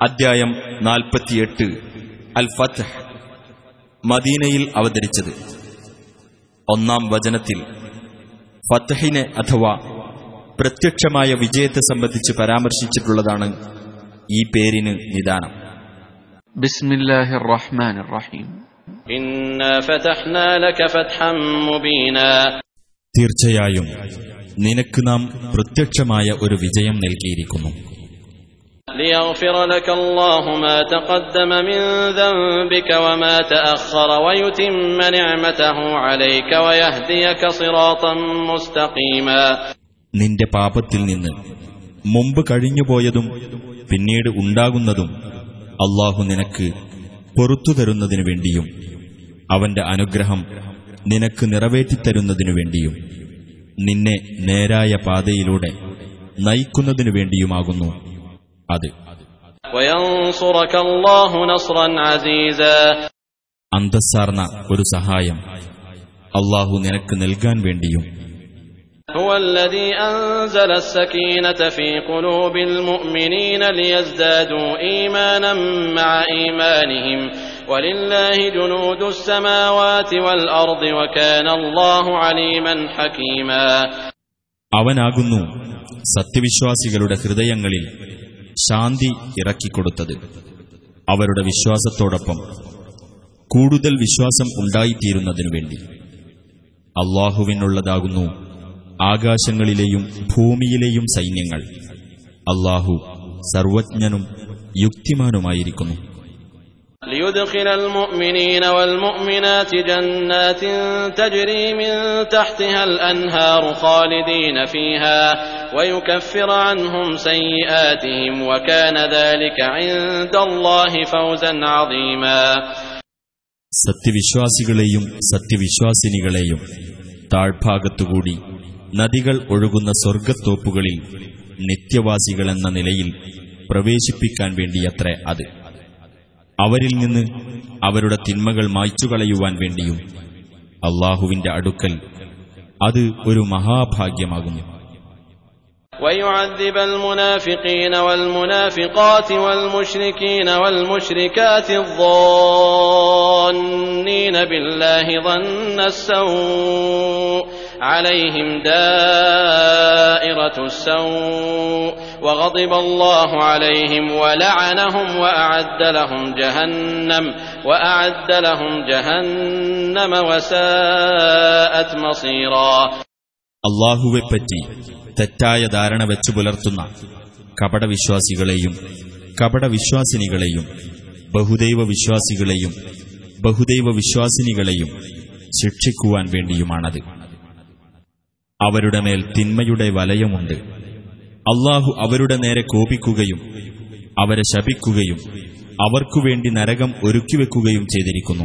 അധ്യായം നാൽപ്പത്തിയെട്ട്. അൽ ഫത്ത് മദീനയിൽ അവതരിച്ചത്. ഒന്നാം വചനത്തിൽ ഫത്തഹിനെ അഥവാ പ്രത്യക്ഷമായ വിജയത്തെ സംബന്ധിച്ച് പരാമർശിച്ചിട്ടുള്ളതാണ് ഈ പേരിന് നിദാനം. ബിസ്മില്ലാഹിർ റഹ്മാനിർ റഹീം തീർച്ചയായും നിനക്ക് നാം പ്രത്യക്ഷമായ ഒരു വിജയം നൽകിയിരിക്കുന്നു. ليغفر لك الله ما تقدم من ذنبك وما تأخر ويتم نعمته عليك ويهديك صراطا مستقيما നിന്റെ പാപത്തിൽ നിന്ന് മുമ്പ് കഴിഞ്ഞുപോയതും പിന്നീട് ഉണ്ടാകുന്നതും അള്ളാഹു നിനക്ക് പൊറത്തു തരുന്നതിനു വേണ്ടിയും അവന്റെ അനുഗ്രഹം നിനക്ക് നിറവേറ്റിത്തരുന്നതിനു വേണ്ടിയും നിന്നെ നേരായ പാതയിലൂടെ നയിക്കുന്നതിനു വേണ്ടിയുമാകുന്നു അത് وينصرك الله نصرا عزيزا അന്തസ്സാർന്ന ഒരു സഹായം അള്ളാഹു നിനക്ക് നൽകാൻ വേണ്ടിയും هو الذي أنزل السكينة في قلوب المؤمنين ليزدادوا إيمانا مع إيمانهم ولله جنود السماوات والأرض وكان الله عليما حكيما അവനാകുന്നു സത്യവിശ്വാസികളുടെ ഹൃദയങ്ങളിൽ ശാന്തി ഇറക്കിക്കൊടുത്തത്. അവരുടെ വിശ്വാസത്തോടൊപ്പം കൂടുതൽ വിശ്വാസം ഉണ്ടായിത്തീരുന്നതിനു വേണ്ടി. അള്ളാഹുവിനുള്ളതാകുന്നു ആകാശങ്ങളിലെയും ഭൂമിയിലെയും സൈന്യങ്ങൾ. അള്ളാഹു സർവജ്ഞനും യുക്തിമാനുമായിരിക്കുന്നു. ليدخل المؤمنين والمؤمنات جنات تجري من تحتها الأنهار خالدين فيها ويكفر عنهم سيئاتهم وكان ذلك عند الله فوزا عظيما സത്യവിശ്വാസികളെയും സത്യവിശ്വാസിനികളെയും താഴ്ഭാഗത്തുകൂടി നദികൾ ഒഴുകുന്ന സ്വർഗത്തോപ്പുകളിൽ നിത്യവാസികളെന്ന നിലയിൽ പ്രവേശിപ്പിക്കാൻ വേണ്ടിയത്രേ അത് അവരിൽ നിന്ന് അവരുടെ തിന്മകൾ മായ്ച്ചുകളയുവാൻ വേണ്ടിയും അള്ളാഹുവിന്റെ അടുക്കൽ അത് ഒരു മഹാഭാഗ്യമാകുന്നു ويعذب المنافقين والمنافقات والمشركين والمشركات الظانين بالله ظن السوء عليهم دائرة السوء وغضب الله عليهم ولعنهم وأعد لهم جهنم وأعد لهم جهنم وساءت مصيرا അള്ളാഹുവെപ്പറ്റി തെറ്റായ ധാരണ വെച്ചു പുലർത്തുന്ന കപടവിശ്വാസികളെയും കപടവിശ്വാസിനികളെയും ബഹുദൈവ വിശ്വാസികളെയും ബഹുദൈവ വിശ്വാസിനികളെയും ശിക്ഷിക്കുവാൻ വേണ്ടിയുമാണത് അവരുടെ മേൽ തിന്മയുടെ വലയമുണ്ട്. അള്ളാഹു അവരുടെ നേരെ കോപിക്കുകയും അവരെ ശപിക്കുകയും അവർക്കുവേണ്ടി നരകം ഒരുക്കിവെക്കുകയും ചെയ്തിരിക്കുന്നു.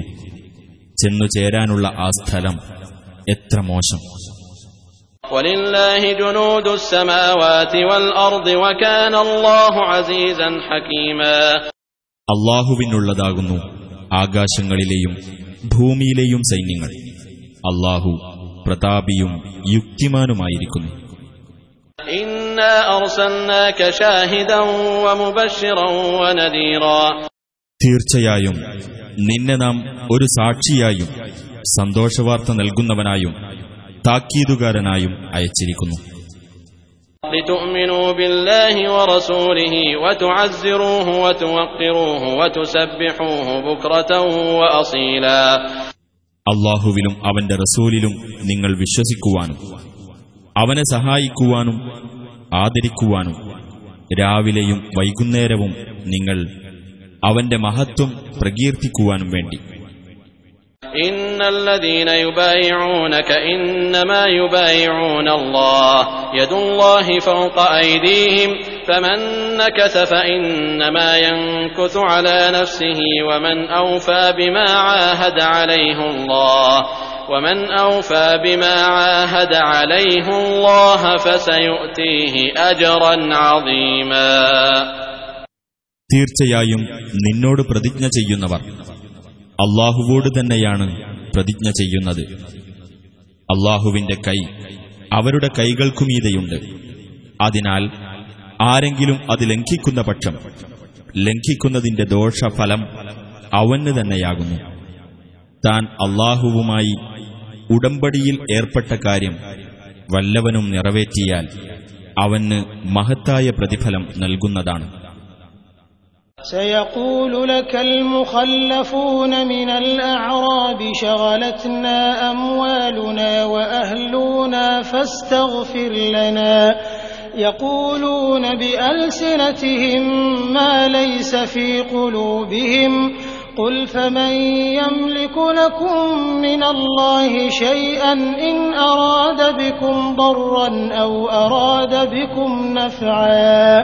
ചെന്നു ചേരാനുള്ള ആ സ്ഥലം എത്ര മോശം. അള്ളാഹുവിനുള്ളതാകുന്നു ആകാശങ്ങളിലെയും ഭൂമിയിലെയും സൈന്യങ്ങൾ അള്ളാഹു പ്രതാപിയും യുക്തിമാനുമായിരിക്കുന്നു إنا أرسلناك شاهدا ومبشرا ونذيرا തീർച്ചയായും നിന്നെ നാം ഒരു സാക്ഷിയായും സന്തോഷവാർത്ത നൽകുന്നവനായും താക്കീതുകാരനായും അയച്ചിരിക്കുന്നു لتؤمنوا بالله ورسوله وتعزروه وتوقروه وتسبحوه بكرة وأصيلا അള്ളാഹുവിലും അവന്റെ റസൂലിലും നിങ്ങൾ വിശ്വസിക്കുവാനും അവനെ സഹായിക്കുവാനും ആദരിക്കുവാനും രാവിലെയും വൈകുന്നേരവും നിങ്ങൾ അവന്റെ മഹത്വം പ്രകീർത്തിക്കുവാനും വേണ്ടി إن الذين يبايعونك إنما يبايعون الله يد الله فوق أيديهم فمن نكث فإنما ينكث على نفسه ومن أوفى بما عاهد عليه الله ومن أوفى بما عاهد عليه الله فسيؤتيه أجرا عظيما തീർച്ചയായും നിന്നോട് പ്രതിജ്ഞ ചെയ്യുന്നവർ അള്ളാഹുവോട് തന്നെയാണ് പ്രതിജ്ഞ ചെയ്യുന്നത് അള്ളാഹുവിന്റെ കൈ അവരുടെ കൈകൾക്കുമീതെയുണ്ട് അതിനാൽ ആരെങ്കിലും അത് ലംഘിക്കുന്ന പക്ഷം ലംഘിക്കുന്നതിന്റെ ദോഷഫലം അവന് തന്നെയാകുന്നു താൻ അള്ളാഹുവുമായി ഉടമ്പടിയിൽ ഏർപ്പെട്ട കാര്യം വല്ലവനും നിറവേറ്റിയാൽ അവന് മഹത്തായ പ്രതിഫലം നൽകുന്നതാണ് سيقول لك المخلفون من الأعراب شغلتنا أموالنا وأهلنا فاستغفر لنا يقولون بألسنتهم ما ليس في قلوبهم قل فمن يملك لكم من الله شيئا إن أراد بكم ضرا أو أراد بكم نفعا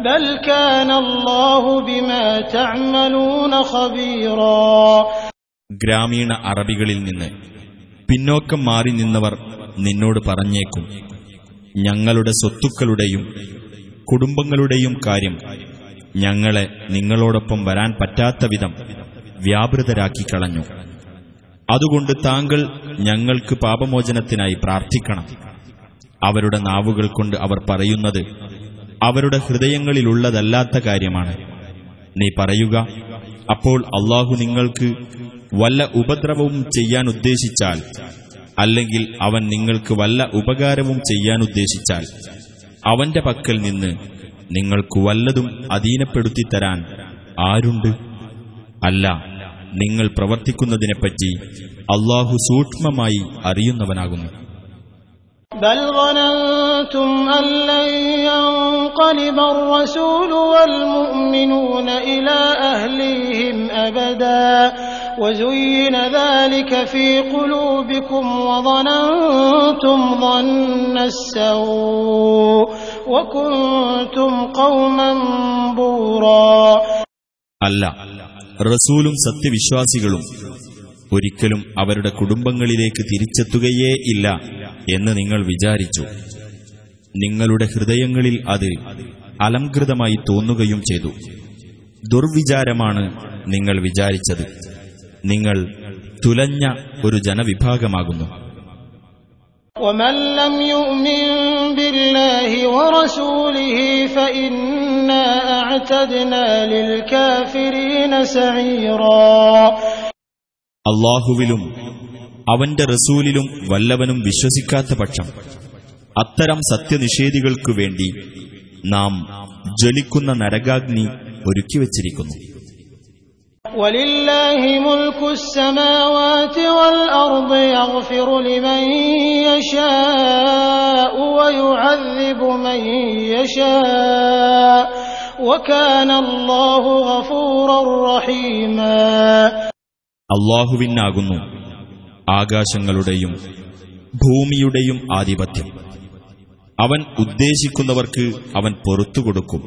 بل كان الله بما تعملون خبيرا ഗ്രാമീണ അറബികളിൽ നിന്ന് പിന്നോക്കം മാറി നിന്നവർ നിന്നോട് പറഞ്ഞേക്കും ഞങ്ങളുടെ സ്വത്തുക്കളുടെയും കുടുംബങ്ങളുടെയും കാര്യം ഞങ്ങളെ നിങ്ങളോടൊപ്പം വരാൻ പറ്റാത്ത വിധം വ്യാപൃതരാക്കി കളഞ്ഞു. അതുകൊണ്ട് താങ്കൾ ഞങ്ങൾക്ക് പാപമോചനത്തിനായി പ്രാർത്ഥിക്കണം. അവരുടെ നാവുകൾ കൊണ്ട് അവർ പറയുന്നത് അവരുടെ ഹൃദയങ്ങളിലുള്ളതല്ലാത്ത കാര്യമാണ്. നീ പറയുക അപ്പോൾ അള്ളാഹു നിങ്ങൾക്ക് വല്ല ഉപദ്രവവും ചെയ്യാൻ ഉദ്ദേശിച്ചാൽ അല്ലെങ്കിൽ അവൻ നിങ്ങൾക്ക് വല്ല ഉപകാരവും ചെയ്യാൻ ഉദ്ദേശിച്ചാൽ അവന്റെ പക്കൽ നിന്ന് നിങ്ങൾക്ക് വല്ലതും അധീനപ്പെടുത്തിത്തരാൻ ആരുണ്ട് അല്ല നിങ്ങൾ പ്രവർത്തിക്കുന്നതിനെപ്പറ്റി അള്ളാഹു സൂക്ഷ്മമായി അറിയുന്നവനാകുന്നു بل ظننتم أن لن ينقلب الرسول والمؤمنون إلى أهليهم أبدا وزين ذلك في قلوبكم وظننتم ظن السوء وكنتم قوما بورا അല്ല റസൂലും സത്യവിശ്വാസികളും ഒരിക്കലും അവരുടെ കുടുംബങ്ങളിലേക്ക് തിരിച്ചെത്തുകയേ ഇല്ല എന്ന് നിങ്ങൾ വിചാരിച്ചു നിങ്ങളുടെ ഹൃദയങ്ങളിൽ അത് അലംകൃതമായി തോന്നുകയും ചെയ്തു ദുർവിചാരമാണ് നിങ്ങൾ വിചാരിച്ചത് നിങ്ങൾ തുലഞ്ഞ ഒരു ജനവിഭാഗമാകുന്നു ومن لم يؤمن بالله ورسوله فإنا أعتدنا للكافرين سعيرا അള്ളാഹുവിലും അവന്റെ റസൂലിലും വല്ലവനും വിശ്വസിക്കാത്ത പക്ഷം അത്തരം സത്യനിഷേധികൾക്കു വേണ്ടി നാം ജ്വലിക്കുന്ന നരകാഗ്നി ഒരുക്കിവച്ചിരിക്കുന്നു ولله ملك السماوات والأرض يغفر لمن يشاء ويعذب من يشاء وكان الله غفورا رحيما അള്ളാഹുവിനാകുന്നു ആകാശങ്ങളുടെയും ഭൂമിയുടെയും ആധിപത്യം അവൻ ഉദ്ദേശിക്കുന്നവർക്ക് അവൻ പൊറത്തു കൊടുക്കും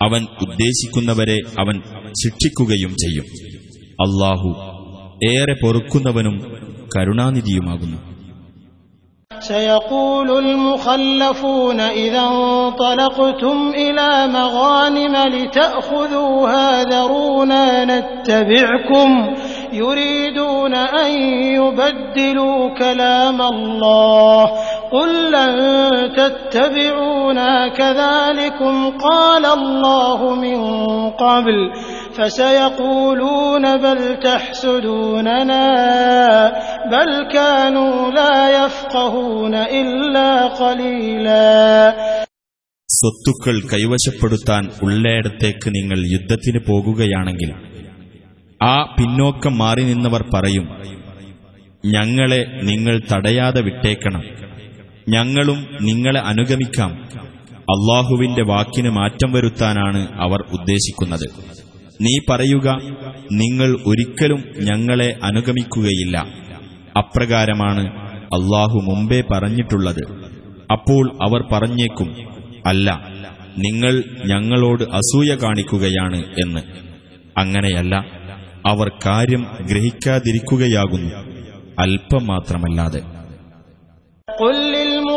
അവൻ ഉദ്ദേശിക്കുന്നവരെ അവൻ ശിക്ഷിക്കുകയും ചെയ്യും അള്ളാഹു ഏറെ പൊറുക്കുന്നവനും കരുണാനിധിയുമാകുന്നു سيقول المخلفون إذا انطلقتم إلى مغانم لتأخذوها ذرونا نتبعكم يريدون أن يبدلوا كلام الله قل لن تتبعونا كذلكم قال الله من قبل فسيقولون بل تحسدوننا بل كانوا لا يفقهون إلا قليلا സ്വത്തുക്കൾ കൈവശപ്പെടുത്താൻ ഉള്ളയിടത്തേക്ക് നിങ്ങൾ യുദ്ധത്തിന് പോകുകയാണെങ്കിൽ ആ പിന്നോക്കം മാറി നിന്നവർ പറയും ഞങ്ങളെ നിങ്ങൾ തടയാതെ വിട്ടേക്കണം ഞങ്ങളും നിങ്ങളെ അനുഗമിക്കാം. അള്ളാഹുവിന്റെ വാക്കിന് മാറ്റം വരുത്താനാണ് അവർ ഉദ്ദേശിക്കുന്നത്. നീ പറയുക നിങ്ങൾ ഒരിക്കലും ഞങ്ങളെ അനുഗമിക്കുകയില്ല. അപ്രകാരമാണ് അള്ളാഹു മുമ്പേ പറഞ്ഞിട്ടുള്ളത്. അപ്പോൾ അവർ പറഞ്ഞേക്കും അല്ല നിങ്ങൾ ഞങ്ങളോട് അസൂയ കാണിക്കുകയാണ് എന്ന്. അങ്ങനെയല്ല അവർ കാര്യം ഗ്രഹിക്കാതിരിക്കുകയാകുന്നു അല്പം മാത്രമല്ലാതെ.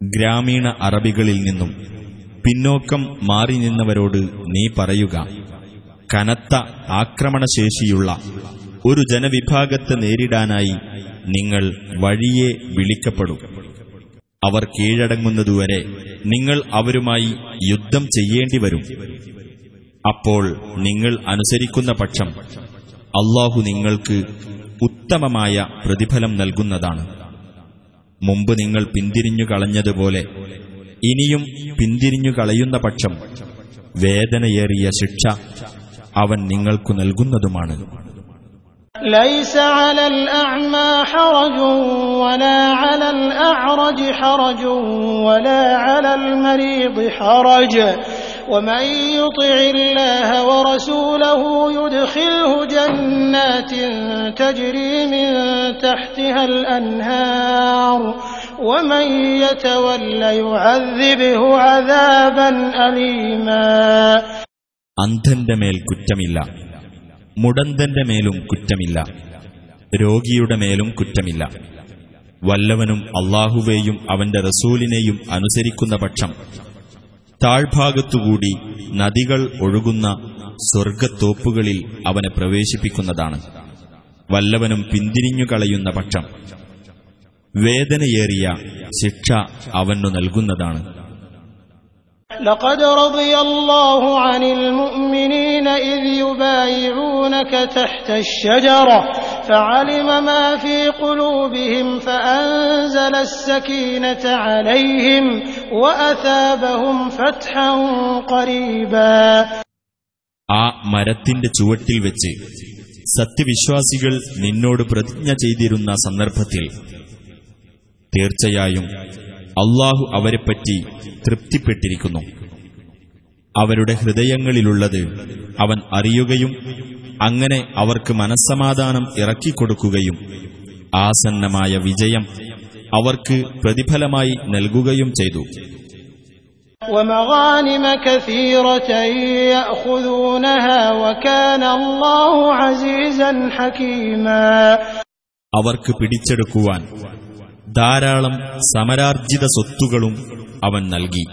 ഗ്രാമീണ അറബികളിൽ നിന്നും പിന്നോക്കം മാറി നിന്നവരോട് നീ പറയുക കനത്ത ആക്രമണശേഷിയുള്ള ഒരു ജനവിഭാഗത്തെ നേരിടാനായി നിങ്ങൾ വഴിയെ വിളിക്കപ്പെടും. അവർ കീഴടങ്ങുന്നതുവരെ നിങ്ങൾ അവരുമായി യുദ്ധം ചെയ്യേണ്ടി വരും അപ്പോൾ നിങ്ങൾ അനുസരിക്കുന്ന പക്ഷം അള്ളാഹു നിങ്ങൾക്ക് ഉത്തമമായ പ്രതിഫലം നൽകുന്നതാണ്. മുമ്പ് നിങ്ങൾ പിന്തിരിഞ്ഞു കളഞ്ഞതുപോലെ ഇനിയും പിന്തിരിഞ്ഞു കളയുന്ന പക്ഷം വേദനയേറിയ ശിക്ഷ അവൻ നിങ്ങൾക്കു നൽകുന്നതുമാണ് ليس على الأعمى حرج ولا على الأعرج حرج ولا على المريض حرج ومن يطع الله ورسوله يدخله جنات تجري من تحتها الأنهار ومن يتول يعذبه عذابا أليما അന്ധന്റെ മേൽ കുറ്റമില്ല മുടന്തന്റെ മേലും കുറ്റമില്ല രോഗിയുടെ മേലും കുറ്റമില്ല വല്ലവനും അള്ളാഹുവേയും അവന്റെ റസൂലിനെയും അനുസരിക്കുന്ന പക്ഷം താഴ്ഭാഗത്തുകൂടി നദികൾ ഒഴുകുന്ന സ്വർഗത്തോപ്പുകളിൽ അവനെ പ്രവേശിപ്പിക്കുന്നതാണ്. വല്ലവനും പിന്തിരിഞ്ഞു കളയുന്ന പക്ഷം. വേദനയേറിയ ശിക്ഷ അവനു നൽകുന്നതാണ്. لقد رضي الله عن المؤمنين إذ يبايعونك تحت الشجرة فعلم ما في قلوبهم فأنزل السكينة عليهم وأثابهم فتحا قريبا ആ മരത്തിന്റെ ചുവട്ടിൽ വെച്ച് സത്യവിശ്വാസികൾ നിന്നോട് പ്രതിജ്ഞ ചെയ്തിരുന്ന സന്ദർഭത്തിൽ തീർച്ചയായും അള്ളാഹു അവരെപ്പറ്റി തൃപ്തിപ്പെട്ടിരിക്കുന്നു. അവരുടെ ഹൃദയങ്ങളിലുള്ളത് അവൻ അറിയുകയും അങ്ങനെ അവർക്ക് മനസ്സമാധാനം ഇറക്കിക്കൊടുക്കുകയും ആസന്നമായ വിജയം അവർക്ക് പ്രതിഫലമായി നൽകുകയും ചെയ്തു. അവർക്ക് പിടിച്ചെടുക്കുവാൻ ധാരാളം സമരാർജിത സ്വത്തുകളും അവൻ നൽകി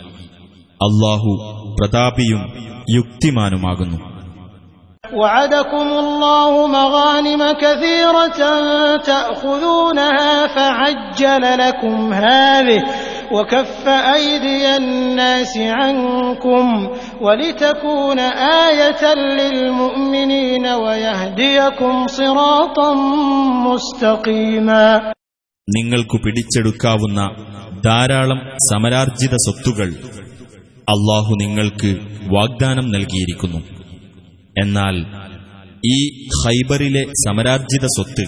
അള്ളാഹു പ്രതാപിയും യുക്തിമാനുമാകുന്നു وعدكم الله مغانم كثيرة تأخذونها فعجل لكم هذه وكف أيدي الناس عنكم ولتكون آية للمؤمنين ويهديكم صراطا مستقيما നിങ്ങൾക്കു പിടിച്ചെടുക്കാവുന്ന ധാരാളം സമരാർജിത സ്വത്തുകൾ അള്ളാഹു നിങ്ങൾക്ക് വാഗ്ദാനം നൽകിയിരിക്കുന്നു. എന്നാൽ ഈ ഹൈബറിലെ സമരാർജിത സ്വത്ത്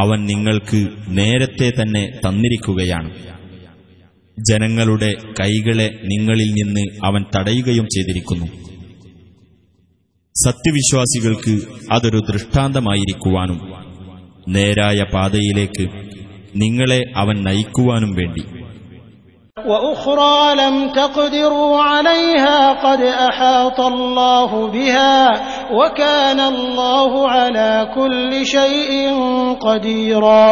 അവൻ നിങ്ങൾക്ക് നേരത്തെ തന്നെ തന്നിരിക്കുകയാണ്. ജനങ്ങളുടെ കൈകളെ നിങ്ങളിൽ നിന്ന് അവൻ തടയുകയും ചെയ്തിരിക്കുന്നു. സത്യവിശ്വാസികൾക്ക് അതൊരു ദൃഷ്ടാന്തമായിരിക്കുവാനും നേരായ പാതയിലേക്ക് നിങ്ങളെ അവൻ നയിക്കുവാനും വേണ്ടി وأخرى لم تقدروا عليها قد أحاط الله بها وكان الله على كل شيء قديرا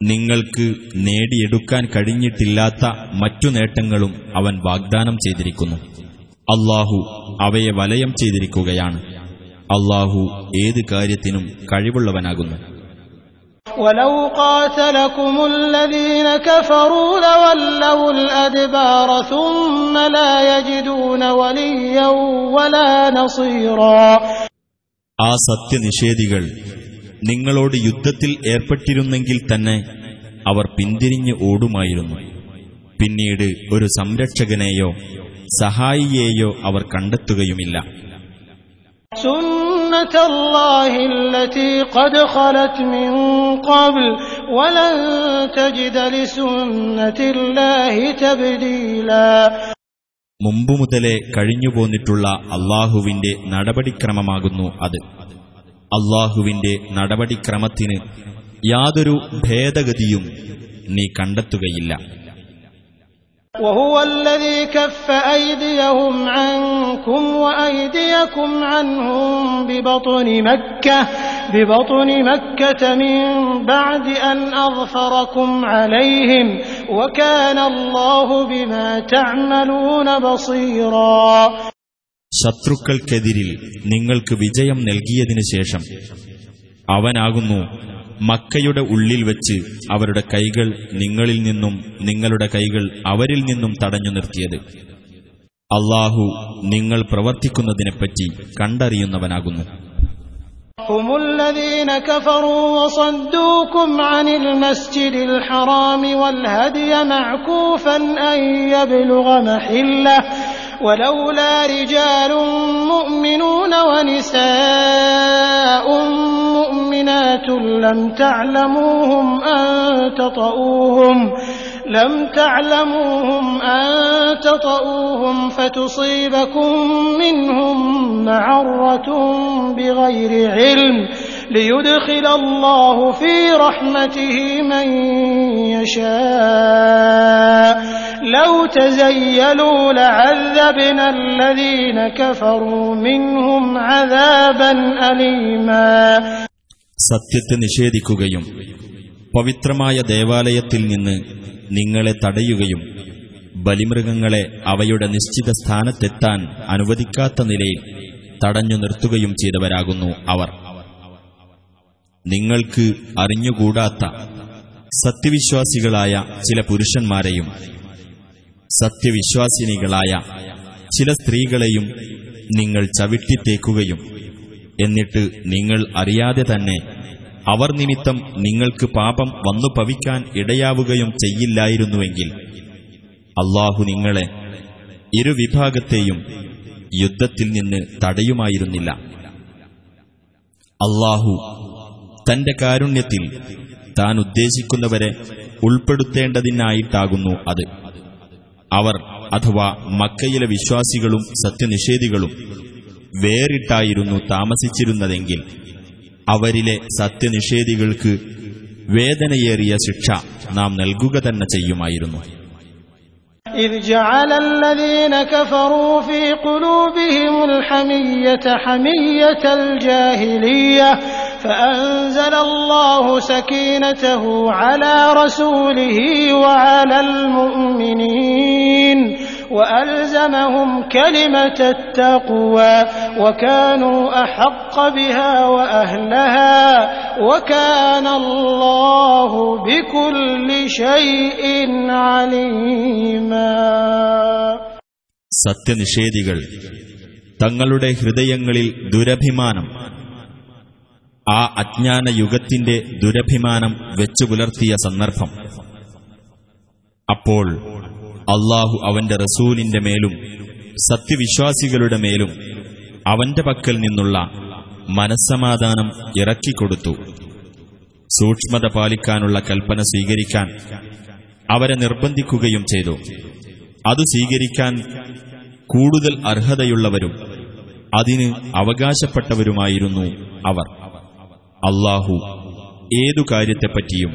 നിങ്ങൾക്ക് നേടിയെടുക്കാൻ കഴിഞ്ഞിട്ടില്ലാത്ത മറ്റു നേട്ടങ്ങളും അവൻ വാഗ്ദാനം ചെയ്തിരിക്കുന്നു അള്ളാഹു അവയെ വലയം ചെയ്തിരിക്കുകയാണ് അള്ളാഹു ഏത് കാര്യത്തിനും കഴിവുള്ളവനാകുന്നു ولو قاتلكم الذين كفروا لولوا الأدبار ثم لا يجدون وليا ولا نصيرا ആ സത്യനിഷേധികൾ നിങ്ങളോട് യുദ്ധത്തിൽ ഏർപ്പെട്ടിരുന്നെങ്കിൽ തന്നെ അവർ പിന്തിരിഞ്ഞ് ഓടുമായിരുന്നു പിന്നീട് ഒരു സംരക്ഷകനെയോ സഹായിയെയോ അവർ കണ്ടെത്തുകയുമില്ല سنة الله التي قد خلت من قبل ولن تجد لسنة الله تبديلا മുമ്പു മുതലേ കഴിഞ്ഞുപോന്നിട്ടുള്ള അള്ളാഹുവിന്റെ നടപടിക്രമമാകുന്നു അത് അള്ളാഹുവിന്റെ നടപടിക്രമത്തിന് യാതൊരു ഭേദഗതിയും നീ കണ്ടെത്തുകയില്ല وهو الذي كف أيديهم عنكم وأيديكم عنهم ببطن مكة ببطن مكة من بعد أن أظفركم عليهم وكان الله بما تعملون بصيرا ശത്രുക്കൾക്കെതിരിൽ നിങ്ങൾക്ക് വിജയം നൽകിയതിനു ശേഷം അവനാകുന്നു മക്കയുടെ ഉള്ളിൽ വെച്ച് അവരുടെ കൈകൾ നിങ്ങളിൽ നിന്നും നിങ്ങളുടെ കൈകൾ അവരിൽ നിന്നും തടഞ്ഞു നിർത്തിയത് അള്ളാഹു നിങ്ങൾ പ്രവർത്തിക്കുന്നതിനെപ്പറ്റി കണ്ടറിയുന്നവനാകുന്നു هم الذين كفروا وصدوكم عن المسجد الحرام والهدي معكوفا أن يبلغ محله ولولا رجال مؤمنون ونساء مؤمنات لم تعلموهم أن تطؤوهم لم تعلموهم أن تطؤوهم فتصيبكم منهم معرة بغير علم ليدخل الله في رحمته من يشاء. لو تزيلوا لعذبنا الذين كفروا منهم عذابا أليما. സത്യത്തെ നിഷേധിക്കുകയും പവിത്രമായ ദേവാലയത്തിൽ നിന്ന് നിങ്ങളെ തടയുകയും ബലിമൃഗങ്ങളെ അവയുടെ നിശ്ചിത സ്ഥാനത്തെത്താൻ അനുവദിക്കാത്ത നിലയിൽ തടഞ്ഞു നിർത്തുകയും ചെയ്തവരാകുന്നു അവർ. നിങ്ങൾക്ക് അറിഞ്ഞുകൂടാത്ത സത്യവിശ്വാസികളായ ചില പുരുഷന്മാരെയും സത്യവിശ്വാസിനികളായ ചില സ്ത്രീകളെയും നിങ്ങൾ ചവിട്ടിത്തേക്കുകയും എന്നിട്ട് നിങ്ങൾ അറിയാതെ തന്നെ അവർ നിമിത്തം നിങ്ങൾക്ക് പാപം വന്നു പവിക്കാൻ ഇടയാവുകയും ചെയ്യില്ലായിരുന്നുവെങ്കിൽ അള്ളാഹു നിങ്ങളെ ഇരുവിഭാഗത്തെയും യുദ്ധത്തിൽ നിന്ന് തടയുമായിരുന്നില്ല. അള്ളാഹു തന്റെ കാരുണ്യത്തിൽ താൻ ഉദ്ദേശിക്കുന്നവരെ ഉൾപ്പെടുത്തേണ്ടതിനായിട്ടാകുന്നു അത്. അവർ അഥവാ മക്കയിലെ വിശ്വാസികളും സത്യനിഷേധികളും വേറിട്ടായിരുന്നു താമസിച്ചിരുന്നതെങ്കിൽ അവരിലെ സത്യനിഷേധികൾക്ക് വേദനയേറിയ ശിക്ഷ നാം നൽകുക തന്നെ ചെയ്യുമായിരുന്നു إذ جعل الذين كفروا في قلوبهم الحمية حمية الجاهلية فأنزل الله سكينته على رسوله وعلى المؤمنين وألزمهم كلمة التقوى وكانوا أحق بها وأهلها وكان الله بكل شيء عليما സത്യനിഷേധികൾ തങ്ങളുടെ ഹൃദയങ്ങളിൽ ദുരഭിമാനം ആ അജ്ഞാന യുഗത്തിന്റെ ദുരഭിമാനം വെച്ചു പുലർത്തിയ സന്ദർഭം അപ്പോൾ അള്ളാഹു അവന്റെ റസൂലിന്റെ മേലും സത്യവിശ്വാസികളുടെ മേലും അവന്റെ പക്കൽ നിന്നുള്ള മനസ്സമാധാനം ഇറക്കിക്കൊടുത്തു. സൂക്ഷ്മത പാലിക്കാനുള്ള കൽപ്പന സ്വീകരിക്കാൻ അവരെ നിർബന്ധിക്കുകയും ചെയ്തു. അത് സ്വീകരിക്കാൻ കൂടുതൽ അർഹതയുള്ളവരും അതിന് അവകാശപ്പെട്ടവരുമായിരുന്നു അവർ. അള്ളാഹു ഏതു കാര്യത്തെപ്പറ്റിയും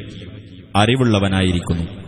അറിവുള്ളവനായിരിക്കുന്നു.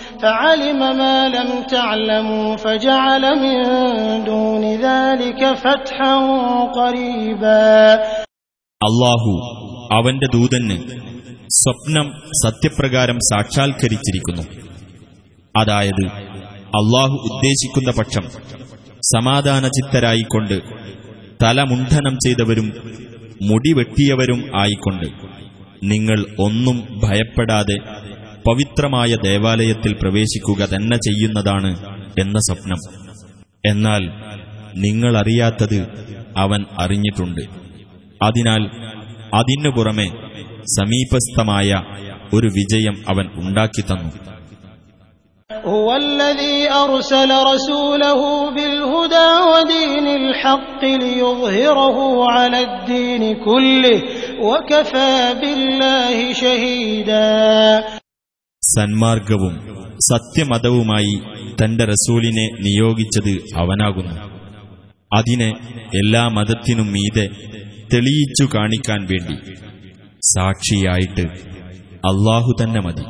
فعلم ما لم تعلموا فجعل من دون ذلك فتحا قريبا അള്ളാഹു അവന്റെ ദൂതന് സ്വപ്നം സത്യപ്രകാരം സാക്ഷാത്കരിച്ചിരിക്കുന്നു അതായത് അള്ളാഹു ഉദ്ദേശിക്കുന്ന പക്ഷം സമാധാനചിത്തരായിക്കൊണ്ട് തലമുണ്ഠനം ചെയ്തവരും മുടിവെട്ടിയവരും ആയിക്കൊണ്ട് നിങ്ങൾ ഒന്നും ഭയപ്പെടാതെ പവിത്രമായ ദേവാലയത്തിൽ പ്രവേശിക്കുക തന്നെ ചെയ്യുന്നതാണ് എന്ന സ്വപ്നം എന്നാൽ നിങ്ങളറിയാത്തത് അവൻ അറിഞ്ഞിട്ടുണ്ട് അതിനാൽ അതിനു പുറമെ സമീപസ്ഥമായ ഒരു വിജയം അവൻ ഉണ്ടാക്കിത്തന്നു هو الذي أرسل رسوله بالهدى ودين الحق ليظهره على الدين كله وكفى بالله شهيدا സന്മാർഗവും സത്യമതവുമായി തന്റെ റസൂലിനെ നിയോഗിച്ചത് അവനാകുന്നു അതിനെ എല്ലാ മതത്തിനും മീതെ തെളിയിച്ചു കാണിക്കാൻ വേണ്ടി സാക്ഷിയായിട്ട് അള്ളാഹു തന്നെ മതി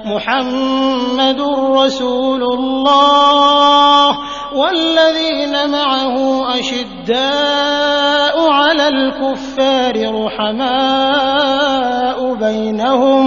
محمد رسول الله والذين معه أشداء على الكفار رحماء بينهم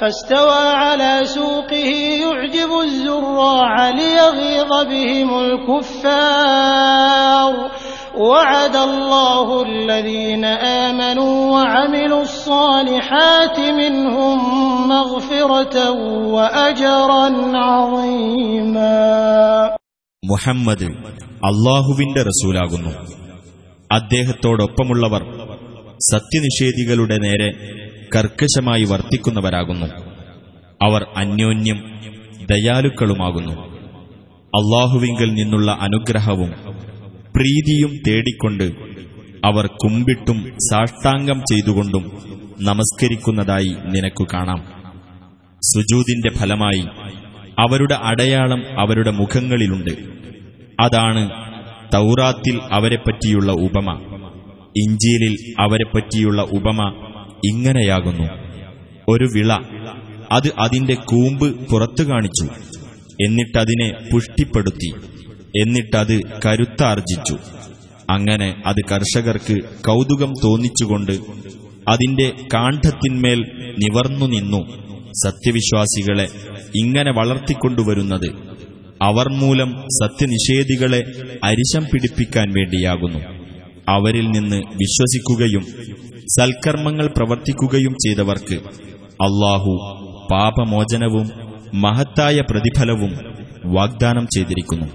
فاستوى على سوقه يعجب الزراع ليغيظ بهم الكفار وعد الله الذين آمنوا وعملوا الصالحات منهم مغفرة وأجرا عظيما മുഹമ്മദ് അള്ളാഹുവിന്റെ റസൂലാകുന്നു അദ്ദേഹത്തോടൊപ്പമുള്ളവർ സത്യനിഷേധികളുടെ നേരെ കർക്കശമായി വർത്തിക്കുന്നവരാകുന്നു. അവർ അന്യോന്യം ദയാലുക്കളുമാകുന്നു. അള്ളാഹുവിങ്കിൽ നിന്നുള്ള അനുഗ്രഹവും പ്രീതിയും തേടിക്കൊണ്ട് അവർ കുമ്പിട്ടും സാഷ്ടാംഗം ചെയ്തുകൊണ്ടും നമസ്കരിക്കുന്നതായി നിനക്കു കാണാം. സുജൂതിന്റെ ഫലമായി അവരുടെ അടയാളം അവരുടെ മുഖങ്ങളിലുണ്ട്. അതാണ് തൗറാത്തിൽ അവരെപ്പറ്റിയുള്ള ഉപമ. ഇഞ്ചിയിലിൽ അവരെപ്പറ്റിയുള്ള ഉപമ ഇങ്ങനെയാകുന്നു. ഒരു വിള അത് അതിന്റെ കൂമ്പ് പുറത്തു കാണിച്ചു. എന്നിട്ടതിനെ പുഷ്ടിപ്പെടുത്തി. എന്നിട്ടത് കരുത്താർജിച്ചു അങ്ങനെ അത് കർഷകർക്ക് കൗതുകം തോന്നിച്ചുകൊണ്ട് അതിന്റെ കാണ്ഡത്തിന്മേൽ നിവർന്നു നിന്നു സത്യവിശ്വാസികളെ ഇങ്ങനെ വളർത്തിക്കൊണ്ടുവരുന്നത്. അവർ മൂലം സത്യനിഷേധികളെ അരിശം പിടിപ്പിക്കാൻ വേണ്ടിയാകുന്നു. അവരിൽ നിന്ന് വിശ്വസിക്കുകയും സൽക്കർമ്മങ്ങൾ പ്രവർത്തിക്കുകയും ചെയ്തവർക്ക് അള്ളാഹു പാപമോചനവും മഹത്തായ പ്രതിഫലവും വാഗ്ദാനം ചെയ്തിരിക്കുന്നു.